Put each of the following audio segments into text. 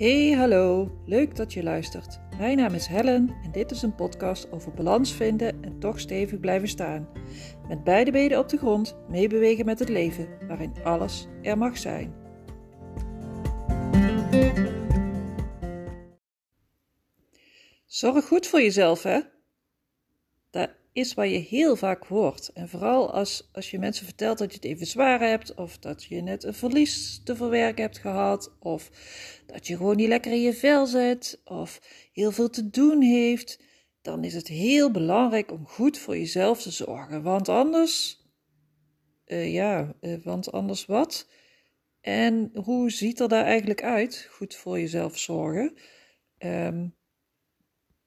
Hey, hallo. Leuk dat je luistert. Mijn naam is Helen en dit is een podcast over balans vinden en toch stevig blijven staan. Met beide benen op de grond, meebewegen met het leven, waarin alles er mag zijn. Zorg goed voor jezelf, hè? Is wat je heel vaak hoort. En vooral als, als je mensen vertelt dat je het even zwaar hebt, of dat je net een verlies te verwerken hebt gehad, of dat je gewoon niet lekker in je vel zit, of heel veel te doen heeft, dan is het heel belangrijk om goed voor jezelf te zorgen. Want anders, uh, ja, uh, want anders wat? En hoe ziet er daar eigenlijk uit, goed voor jezelf zorgen? Um,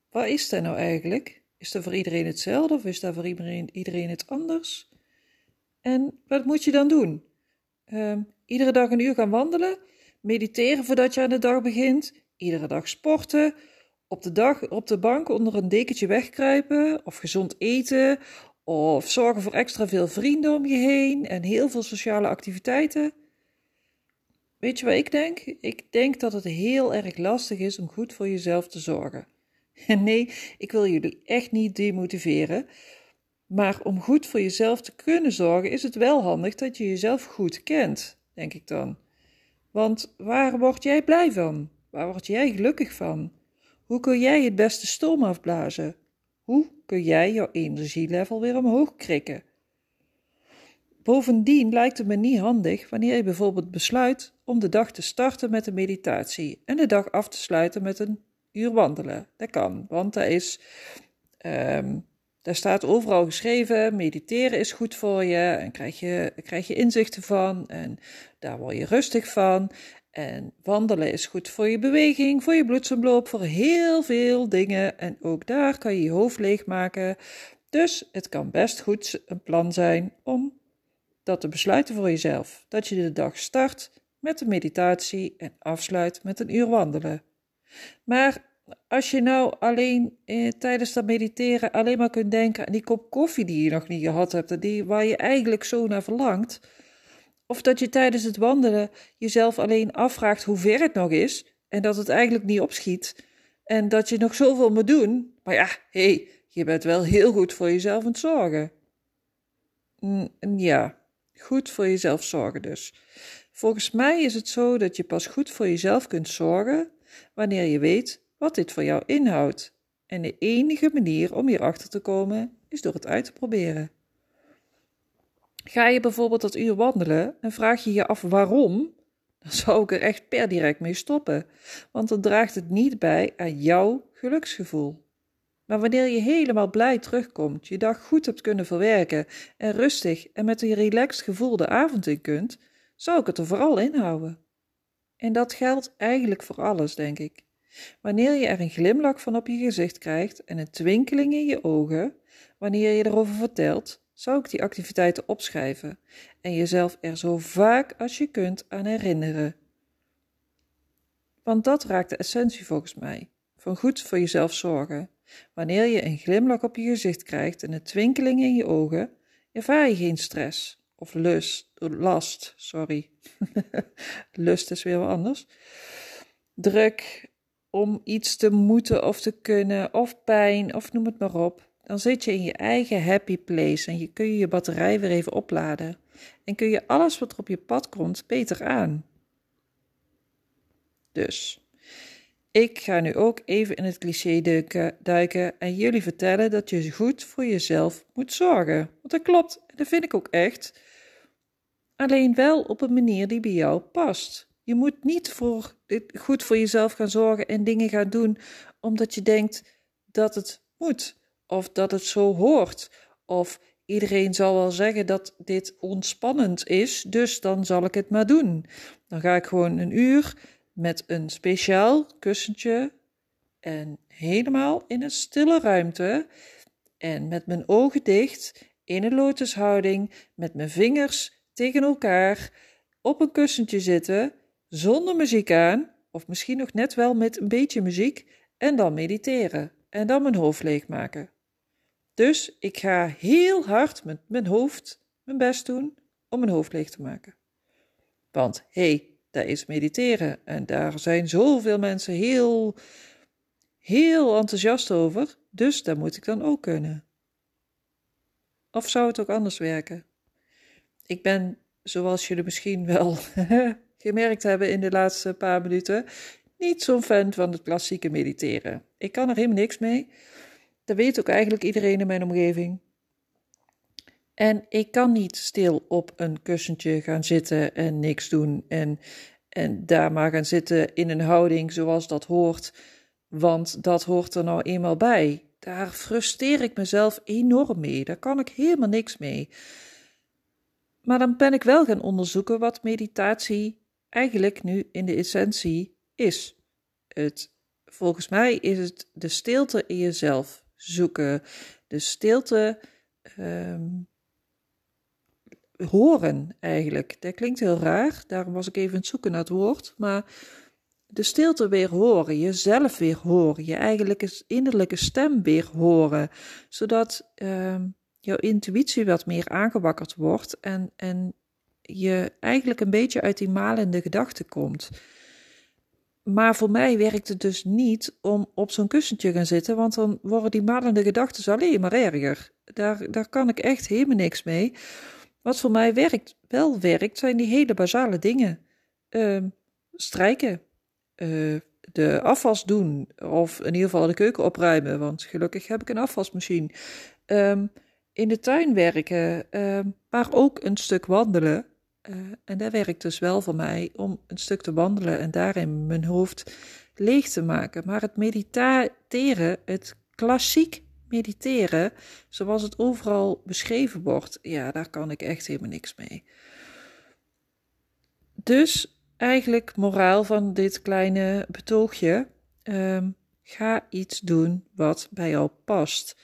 wat is dat nou eigenlijk? Is dat voor iedereen hetzelfde of is dat voor iedereen, iedereen het anders? En wat moet je dan doen? Um, iedere dag een uur gaan wandelen, mediteren voordat je aan de dag begint, iedere dag sporten, op de, dag, op de bank onder een dekentje wegkruipen, of gezond eten, of zorgen voor extra veel vrienden om je heen en heel veel sociale activiteiten. Weet je wat ik denk? Ik denk dat het heel erg lastig is om goed voor jezelf te zorgen. Nee, ik wil jullie echt niet demotiveren. Maar om goed voor jezelf te kunnen zorgen, is het wel handig dat je jezelf goed kent, denk ik dan. Want waar word jij blij van? Waar word jij gelukkig van? Hoe kun jij het beste stoom afblazen? Hoe kun jij jouw energielevel weer omhoog krikken? Bovendien lijkt het me niet handig wanneer je bijvoorbeeld besluit om de dag te starten met een meditatie en de dag af te sluiten met een uur wandelen. Dat kan, want dat is, um, daar staat overal geschreven, mediteren is goed voor je en krijg je, krijg je inzichten van en daar word je rustig van. En wandelen is goed voor je beweging, voor je bloedsomloop, voor heel veel dingen. En ook daar kan je je hoofd leegmaken. Dus het kan best goed een plan zijn om dat te besluiten voor jezelf. Dat je de dag start met een meditatie en afsluit met een uur wandelen. Maar als je nou alleen eh, tijdens dat mediteren alleen maar kunt denken aan die kop koffie die je nog niet gehad hebt, die, waar je eigenlijk zo naar verlangt, of dat je tijdens het wandelen jezelf alleen afvraagt hoe ver het nog is en dat het eigenlijk niet opschiet en dat je nog zoveel moet doen, maar ja, hé, hey, je bent wel heel goed voor jezelf aan het zorgen. ja, goed voor jezelf zorgen dus. Volgens mij is het zo dat je pas goed voor jezelf kunt zorgen wanneer je weet wat dit voor jou inhoudt. En de enige manier om hierachter te komen is door het uit te proberen. Ga je bijvoorbeeld dat uur wandelen en vraag je je af waarom, dan zou ik er echt per direct mee stoppen, want dan draagt het niet bij aan jouw geluksgevoel. Maar wanneer je helemaal blij terugkomt, je dag goed hebt kunnen verwerken en rustig en met een relaxed gevoel de avond in kunt, zou ik het er vooral in houden. En dat geldt eigenlijk voor alles, denk ik. Wanneer je er een glimlach van op je gezicht krijgt en een twinkeling in je ogen, wanneer je erover vertelt, zou ik die activiteiten opschrijven en jezelf er zo vaak als je kunt aan herinneren. Want dat raakt de essentie volgens mij, van goed voor jezelf zorgen. Wanneer je een glimlach op je gezicht krijgt en een twinkeling in je ogen, ervaar je geen stress of lust, last, sorry. lust is weer wat anders. Druk om iets te moeten of te kunnen, of pijn, of noem het maar op. Dan zit je in je eigen happy place en je kun je je batterij weer even opladen. En kun je alles wat er op je pad komt beter aan. Dus, ik ga nu ook even in het cliché duiken en jullie vertellen dat je goed voor jezelf moet zorgen. Want dat klopt, en dat vind ik ook echt. Alleen wel op een manier die bij jou past. Je moet niet voor, goed voor jezelf gaan zorgen en dingen gaan doen omdat je denkt dat het moet of dat het zo hoort of iedereen zal wel zeggen dat dit ontspannend is, dus dan zal ik het maar doen. Dan ga ik gewoon een uur met een speciaal kussentje en helemaal in een stille ruimte en met mijn ogen dicht in een lotushouding met mijn vingers tegen elkaar op een kussentje zitten zonder muziek aan, of misschien nog net wel met een beetje muziek, en dan mediteren en dan mijn hoofd leegmaken. Dus ik ga heel hard met mijn hoofd mijn best doen om mijn hoofd leeg te maken. Want hé, hey, dat is mediteren. En daar zijn zoveel mensen heel, heel enthousiast over. Dus dat moet ik dan ook kunnen. Of zou het ook anders werken? Ik ben, zoals jullie misschien wel gemerkt hebben in de laatste paar minuten, niet zo'n fan van het klassieke mediteren. Ik kan er helemaal niks mee. Dat weet ook eigenlijk iedereen in mijn omgeving. En ik kan niet stil op een kussentje gaan zitten en niks doen en, en daar maar gaan zitten in een houding zoals dat hoort, want dat hoort er nou eenmaal bij. Daar frustreer ik mezelf enorm mee. Daar kan ik helemaal niks mee. Maar dan ben ik wel gaan onderzoeken wat meditatie eigenlijk nu in de essentie is. Het, volgens mij is het de stilte in jezelf zoeken, de stilte um, horen eigenlijk. Dat klinkt heel raar, daarom was ik even aan het zoeken naar het woord, maar de stilte weer horen, jezelf weer horen, je eigenlijke innerlijke stem weer horen, zodat uh, jouw intuïtie wat meer aangewakkerd wordt en, en je eigenlijk een beetje uit die malende gedachten komt. Maar voor mij werkt het dus niet om op zo'n kussentje gaan zitten, want dan worden die malende gedachten alleen maar erger. Daar, daar kan ik echt helemaal niks mee. Wat voor mij werkt, wel werkt, zijn die hele basale dingen. Uh, strijken, uh, de afwas doen, of in ieder geval de keuken opruimen, want gelukkig heb ik een afwasmachine. Um, in de tuin werken, uh, maar ook een stuk wandelen. Uh, en dat werkt dus wel voor mij om een stuk te wandelen en daarin mijn hoofd leeg te maken. Maar het mediteren, het klassiek mediteren, zoals het overal beschreven wordt, ja, daar kan ik echt helemaal niks mee. Dus eigenlijk moraal van dit kleine betoogje: um, ga iets doen wat bij jou past.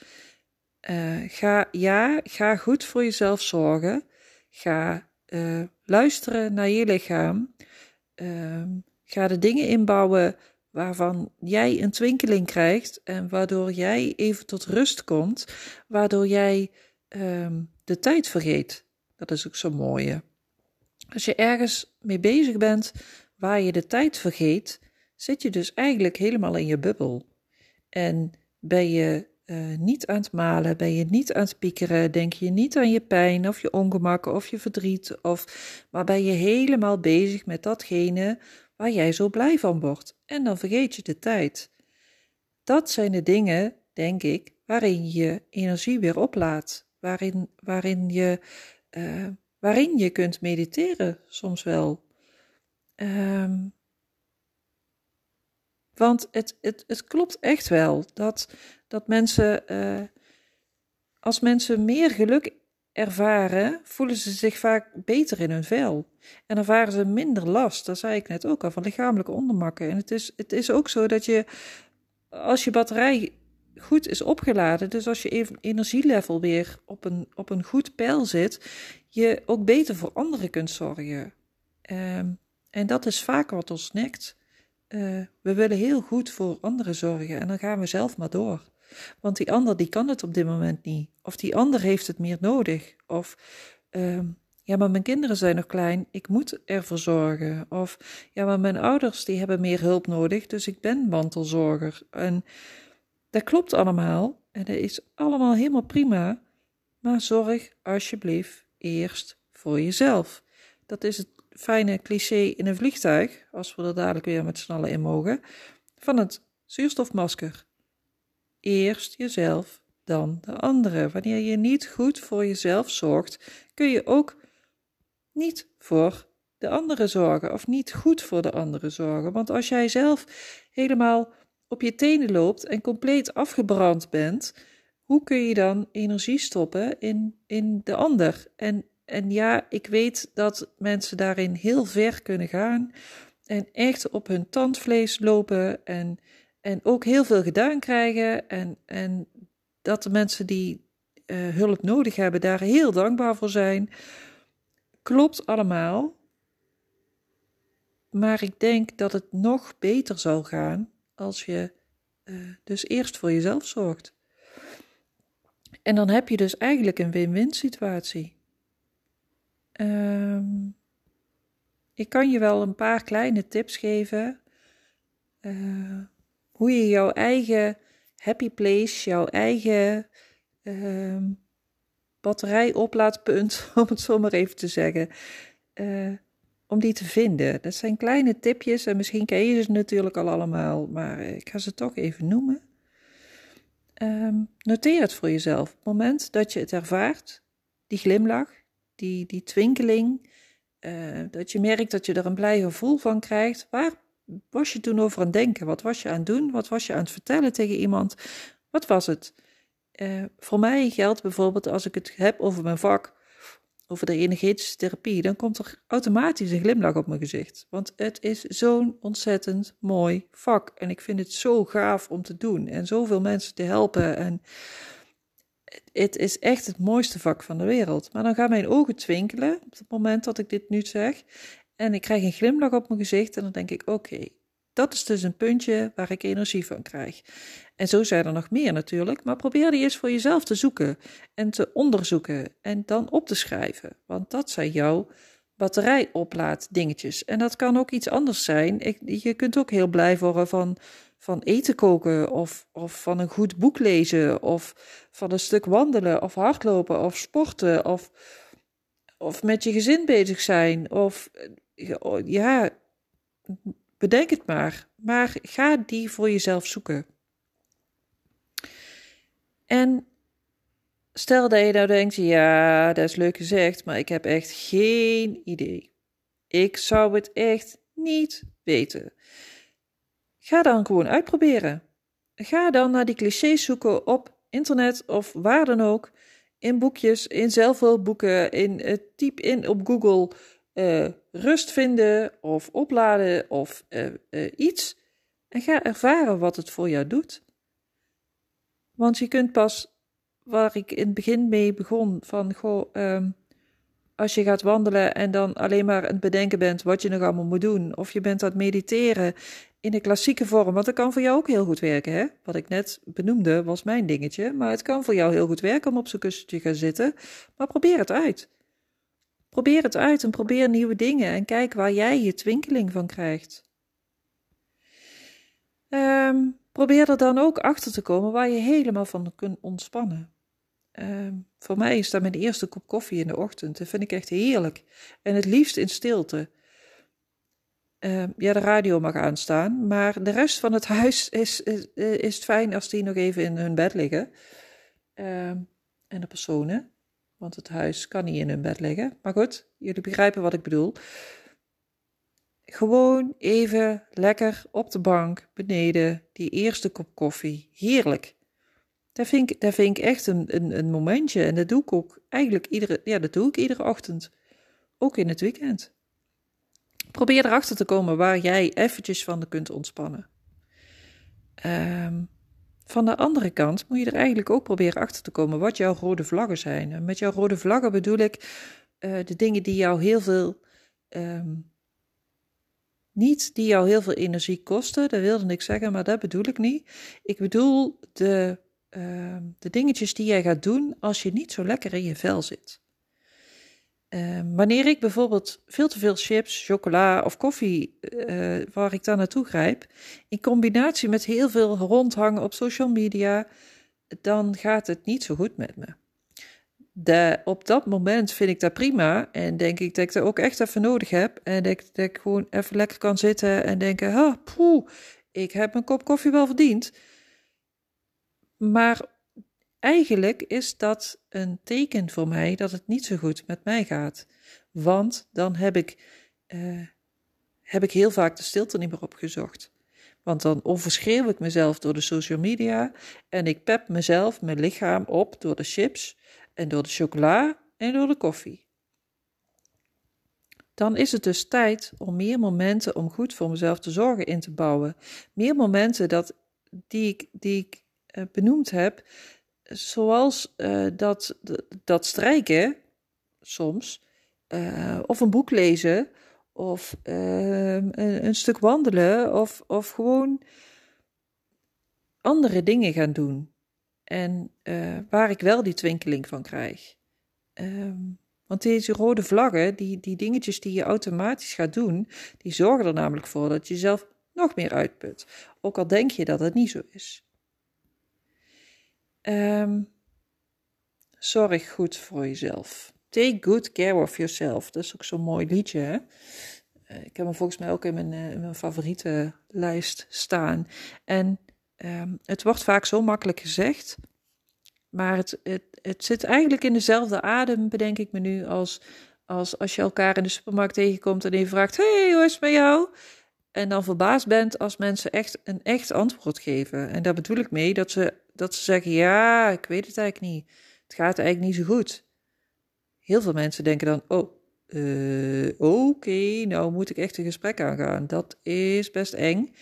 Uh, ga, ja, ga goed voor jezelf zorgen. Ga uh, luisteren naar je lichaam. Uh, ga de dingen inbouwen waarvan jij een twinkeling krijgt en waardoor jij even tot rust komt, waardoor jij um, de tijd vergeet. Dat is ook zo mooie. Als je ergens mee bezig bent waar je de tijd vergeet, zit je dus eigenlijk helemaal in je bubbel. En ben je uh, niet aan het malen, ben je niet aan het piekeren, denk je niet aan je pijn of je ongemakken of je verdriet, of, maar ben je helemaal bezig met datgene waar jij zo blij van wordt. En dan vergeet je de tijd. Dat zijn de dingen, denk ik, waarin je energie weer oplaat, waarin, waarin, je, uh, waarin je kunt mediteren soms wel. Um, want het, het, het klopt echt wel dat, dat mensen, uh, als mensen meer geluk ervaren, voelen ze zich vaak beter in hun vel. En ervaren ze minder last, dat zei ik net ook al, van lichamelijke ondermakken. En het is, het is ook zo dat je, als je batterij goed is opgeladen, dus als je energielevel weer op een, op een goed pijl zit, je ook beter voor anderen kunt zorgen. Um, en dat is vaak wat ons nekt. Uh, we willen heel goed voor anderen zorgen en dan gaan we zelf maar door. Want die ander die kan het op dit moment niet. Of die ander heeft het meer nodig. Of uh, ja, maar mijn kinderen zijn nog klein, ik moet ervoor zorgen. Of ja, maar mijn ouders die hebben meer hulp nodig, dus ik ben mantelzorger. En dat klopt allemaal en dat is allemaal helemaal prima. Maar zorg alsjeblieft eerst voor jezelf. Dat is het fijne cliché in een vliegtuig, als we er dadelijk weer met z'n allen in mogen, van het zuurstofmasker. Eerst jezelf, dan de anderen. Wanneer je niet goed voor jezelf zorgt, kun je ook niet voor de anderen zorgen of niet goed voor de anderen zorgen. Want als jij zelf helemaal op je tenen loopt en compleet afgebrand bent, hoe kun je dan energie stoppen in, in de ander? En en ja, ik weet dat mensen daarin heel ver kunnen gaan en echt op hun tandvlees lopen en, en ook heel veel gedaan krijgen. En, en dat de mensen die uh, hulp nodig hebben daar heel dankbaar voor zijn. Klopt allemaal. Maar ik denk dat het nog beter zal gaan als je uh, dus eerst voor jezelf zorgt. En dan heb je dus eigenlijk een win-win situatie. Um, ik kan je wel een paar kleine tips geven. Uh, hoe je jouw eigen happy place, jouw eigen uh, batterijoplaadpunt, om het zo maar even te zeggen, uh, om die te vinden. Dat zijn kleine tipjes en misschien ken je ze natuurlijk al allemaal, maar ik ga ze toch even noemen. Um, noteer het voor jezelf. Op het moment dat je het ervaart, die glimlach, die, die twinkeling, uh, dat je merkt dat je er een blij gevoel van krijgt. Waar was je toen over aan het denken? Wat was je aan het doen? Wat was je aan het vertellen tegen iemand? Wat was het? Uh, voor mij geldt bijvoorbeeld als ik het heb over mijn vak, over de energetische therapie, dan komt er automatisch een glimlach op mijn gezicht. Want het is zo'n ontzettend mooi vak. En ik vind het zo gaaf om te doen en zoveel mensen te helpen. En het is echt het mooiste vak van de wereld. Maar dan gaan mijn ogen twinkelen op het moment dat ik dit nu zeg. En ik krijg een glimlach op mijn gezicht en dan denk ik: oké, dat is dus een puntje waar ik energie van krijg. En zo zijn er nog meer natuurlijk, maar probeer die eens voor jezelf te zoeken en te onderzoeken en dan op te schrijven. Want dat zijn jouw batterijoplaaddingetjes. En dat kan ook iets anders zijn. Ik, je kunt ook heel blij worden van, van eten koken of, of van een goed boek lezen of van een stuk wandelen of hardlopen of sporten of, of met je gezin bezig zijn of ja, bedenk het maar. Maar ga die voor jezelf zoeken. En stel dat je nou denkt, ja, dat is leuk gezegd, maar ik heb echt geen idee. Ik zou het echt niet weten. Ga dan gewoon uitproberen. Ga dan naar die clichés zoeken op internet of waar dan ook. In boekjes, in zelfhulpboeken, in uh, typ in op Google uh, rust vinden of opladen of uh, iets. En ga ervaren wat het voor jou doet. Want je kunt pas, waar ik in het begin mee begon, van goh, um, als je gaat wandelen en dan alleen maar aan het bedenken bent wat je nog allemaal moet doen, of je bent aan het mediteren in de klassieke vorm, want dat kan voor jou ook heel goed werken. Hè? Wat ik net benoemde was mijn dingetje, maar het kan voor jou heel goed werken om op zo'n kussentje te gaan zitten. Maar probeer het uit. Probeer het uit en probeer nieuwe dingen en kijk waar jij je twinkeling van krijgt. Um, probeer er dan ook achter te komen waar je helemaal van kunt ontspannen. Uh, voor mij is dat mijn eerste kop koffie in de ochtend. Dat vind ik echt heerlijk. En het liefst in stilte. Uh, ja, de radio mag aanstaan, maar de rest van het huis is, is, is het fijn als die nog even in hun bed liggen. En de personen, want het huis kan niet in hun bed liggen. Maar goed, jullie begrijpen wat ik bedoel. Gewoon even lekker op de bank beneden, die eerste kop koffie. Heerlijk. Dat vind ik, dat vind ik echt een, een, een momentje. En dat doe ik ook eigenlijk iedere, ja, dat doe ik iedere ochtend. Ook in het weekend. Probeer erachter te komen waar jij eventjes van kunt ontspannen. Um, van de andere kant moet je er eigenlijk ook proberen achter te komen wat jouw rode vlaggen zijn. Met jouw rode vlaggen bedoel ik uh, de dingen die jou heel veel um, niet die jou heel veel energie kosten, dat wilde ik zeggen, maar dat bedoel ik niet. Ik bedoel de, uh, de dingetjes die jij gaat doen als je niet zo lekker in je vel zit. Uh, wanneer ik bijvoorbeeld veel te veel chips, chocola of koffie, uh, waar ik dan naartoe grijp, in combinatie met heel veel rondhangen op social media, dan gaat het niet zo goed met me op dat moment vind ik dat prima. En denk ik dat ik dat ook echt even nodig heb. En dat ik, dat gewoon even lekker kan zitten en denken: ah, poeh, ik heb een kop koffie wel verdiend. Maar eigenlijk is dat een teken voor mij dat het niet zo goed met mij gaat. Want dan heb ik, uh, heb ik heel vaak de stilte niet meer opgezocht. Want dan overschreeuw ik mezelf door de social media en ik pep mezelf, mijn lichaam op door de chips en door de chocola en door de koffie. Dan is het dus tijd om meer momenten om goed voor mezelf te zorgen in te bouwen. Meer momenten dat, die ik, die ik uh, benoemd heb, zoals uh, dat, dat strijken soms, uh, of een boek lezen, of een, een, stuk wandelen, of, of gewoon andere dingen gaan doen. En uh, waar ik wel die twinkeling van krijg. Um, Want deze rode vlaggen, die, die dingetjes die je automatisch gaat doen, die zorgen er namelijk voor dat je jezelf nog meer uitput. Ook al denk je dat het niet zo is. Um, zorg goed voor jezelf. Take good care of yourself. Dat is ook zo'n mooi liedje. Hè? Eh, ik heb hem volgens mij ook in mijn, uh, in mijn favoriete lijst staan. En um, het wordt vaak zo makkelijk gezegd. Maar het, het, het zit eigenlijk in dezelfde adem, bedenk ik me nu, als, als als je elkaar in de supermarkt tegenkomt en je vraagt: Hey, hoe is het met jou? En dan verbaasd bent als mensen echt een echt antwoord geven. En daar bedoel ik mee dat ze, dat ze zeggen: Ja, ik weet het eigenlijk niet. Het gaat eigenlijk niet zo goed. Heel veel mensen denken dan: Oh, uh, oké, nou moet ik echt een gesprek aangaan. Dat is best eng.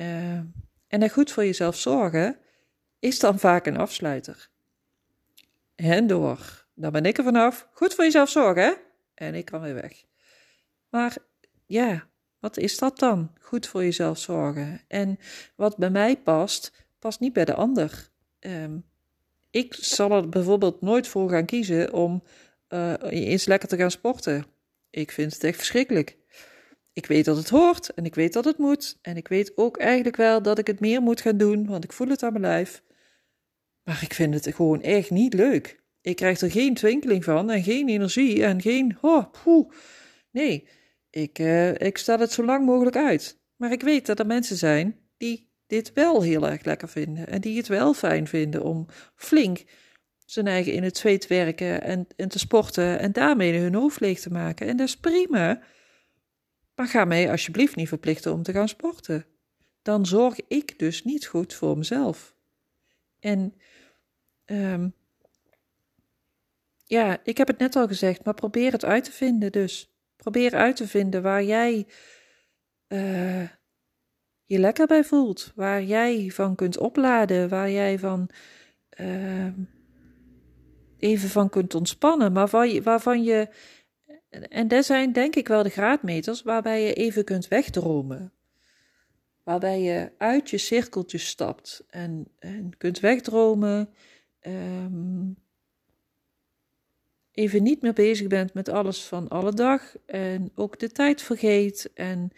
Uh, en goed voor jezelf zorgen is dan vaak een afsluiter. En door. Dan ben ik er vanaf. Goed voor jezelf zorgen. En ik kan weer weg. Maar ja, wat is dat dan? Goed voor jezelf zorgen. En wat bij mij past, past niet bij de ander. Um, ik zal er bijvoorbeeld nooit voor gaan kiezen om uh, eens lekker te gaan sporten. Ik vind het echt verschrikkelijk. Ik weet dat het hoort en ik weet dat het moet. En ik weet ook eigenlijk wel dat ik het meer moet gaan doen, want ik voel het aan mijn lijf. Maar ik vind het gewoon echt niet leuk. Ik krijg er geen twinkeling van en geen energie en geen. Oh. Nee, ik, uh, ik stel het zo lang mogelijk uit. Maar ik weet dat er mensen zijn die dit wel heel erg lekker vinden. En die het wel fijn vinden om flink zijn eigen in het zweet werken en, en te sporten en daarmee hun hoofd leeg te maken. En dat is prima. Maar ga mij alsjeblieft niet verplichten om te gaan sporten. Dan zorg ik dus niet goed voor mezelf. En um, ja, ik heb het net al gezegd, maar probeer het uit te vinden dus. Probeer uit te vinden waar jij uh, je lekker bij voelt. Waar jij van kunt opladen, waar jij van uh, even van kunt ontspannen, maar je, waarvan je. En dat zijn denk ik wel de graadmeters waarbij je even kunt wegdromen. Waarbij je uit je cirkeltje stapt en, en kunt wegdromen. Um, even niet meer bezig bent met alles van alle dag en ook de tijd vergeet. En,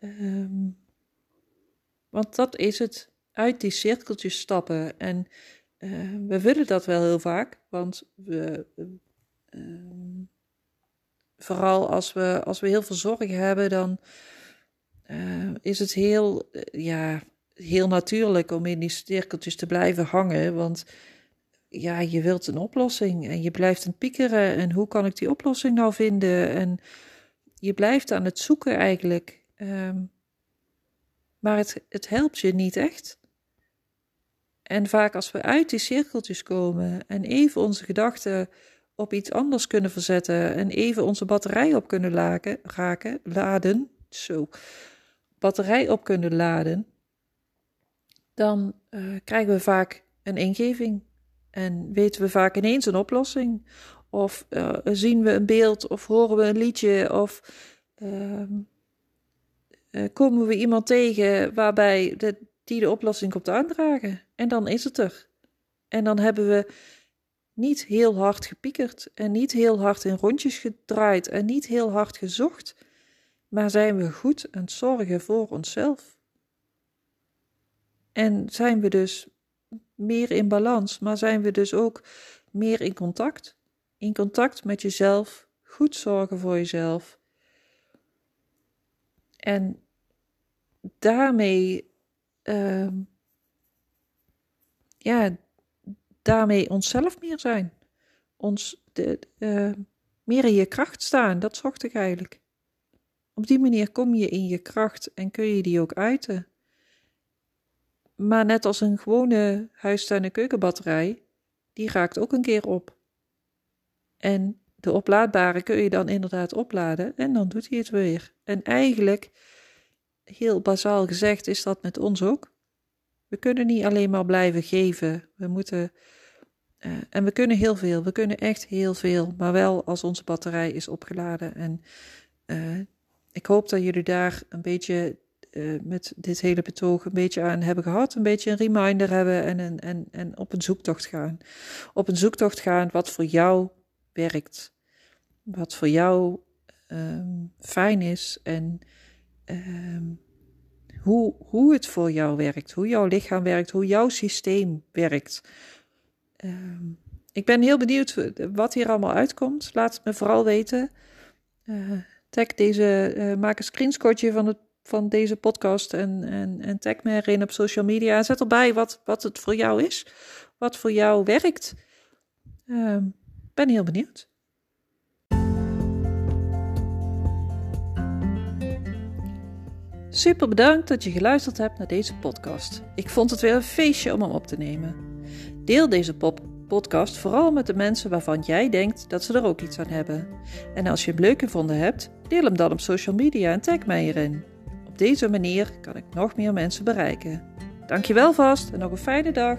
um, want dat is het, uit die cirkeltjes stappen. En uh, we willen dat wel heel vaak, want we, uh, vooral als we, als we heel veel zorgen hebben, dan uh, is het heel, ja, heel natuurlijk om in die cirkeltjes te blijven hangen. Want ja, je wilt een oplossing en je blijft aan het piekeren. En hoe kan ik die oplossing nou vinden? En je blijft aan het zoeken eigenlijk. Um, maar het, het helpt je niet echt. En vaak als we uit die cirkeltjes komen en even onze gedachten op iets anders kunnen verzetten en even onze batterij op kunnen laken, raken, laden, zo, batterij op kunnen laden, dan uh, krijgen we vaak een ingeving en weten we vaak ineens een oplossing. Of uh, zien we een beeld of horen we een liedje of uh, komen we iemand tegen waarbij de, die de oplossing komt aandragen. En dan is het er. En dan hebben we niet heel hard gepiekerd en niet heel hard in rondjes gedraaid en niet heel hard gezocht, maar zijn we goed aan het zorgen voor onszelf. En zijn we dus meer in balans, maar zijn we dus ook meer in contact. In contact met jezelf, goed zorgen voor jezelf. En daarmee, uh, ja, daarmee onszelf meer zijn. Ons de, meer in je kracht staan, dat zocht ik eigenlijk. Op die manier kom je in je kracht en kun je die ook uiten. Maar net als een gewone huistuin- en keukenbatterij, die raakt ook een keer op. En de oplaadbare kun je dan inderdaad opladen en dan doet hij het weer. En eigenlijk, heel bazaal gezegd, is dat met ons ook. We kunnen niet alleen maar blijven geven. We moeten. Uh, en we kunnen heel veel. We kunnen echt heel veel. Maar wel als onze batterij is opgeladen. En uh, ik hoop dat jullie daar een beetje uh, met dit hele betoog een beetje aan hebben gehad. Een beetje een reminder hebben en, en, en, en op een zoektocht gaan. Op een zoektocht gaan wat voor jou werkt. wat voor jou ehm, fijn is en ehm, hoe, hoe het voor jou werkt, hoe jouw lichaam werkt, hoe jouw systeem werkt. Ehm, ik ben heel benieuwd wat hier allemaal uitkomt. Laat het me vooral weten. Uh, tag deze, uh, maak een screenshotje van, het, van deze podcast en, en, en tag me erin op social media. En zet erbij wat, wat het voor jou is, wat voor jou werkt. Uh, ben heel benieuwd. Super bedankt dat je geluisterd hebt naar deze podcast. Ik vond het weer een feestje om hem op te nemen. Deel deze podcast vooral met de mensen waarvan jij denkt dat ze er ook iets aan hebben. En als je hem leuk gevonden hebt, deel hem dan op social media en tag mij erin. Op deze manier kan ik nog meer mensen bereiken. Dankjewel vast en nog een fijne dag.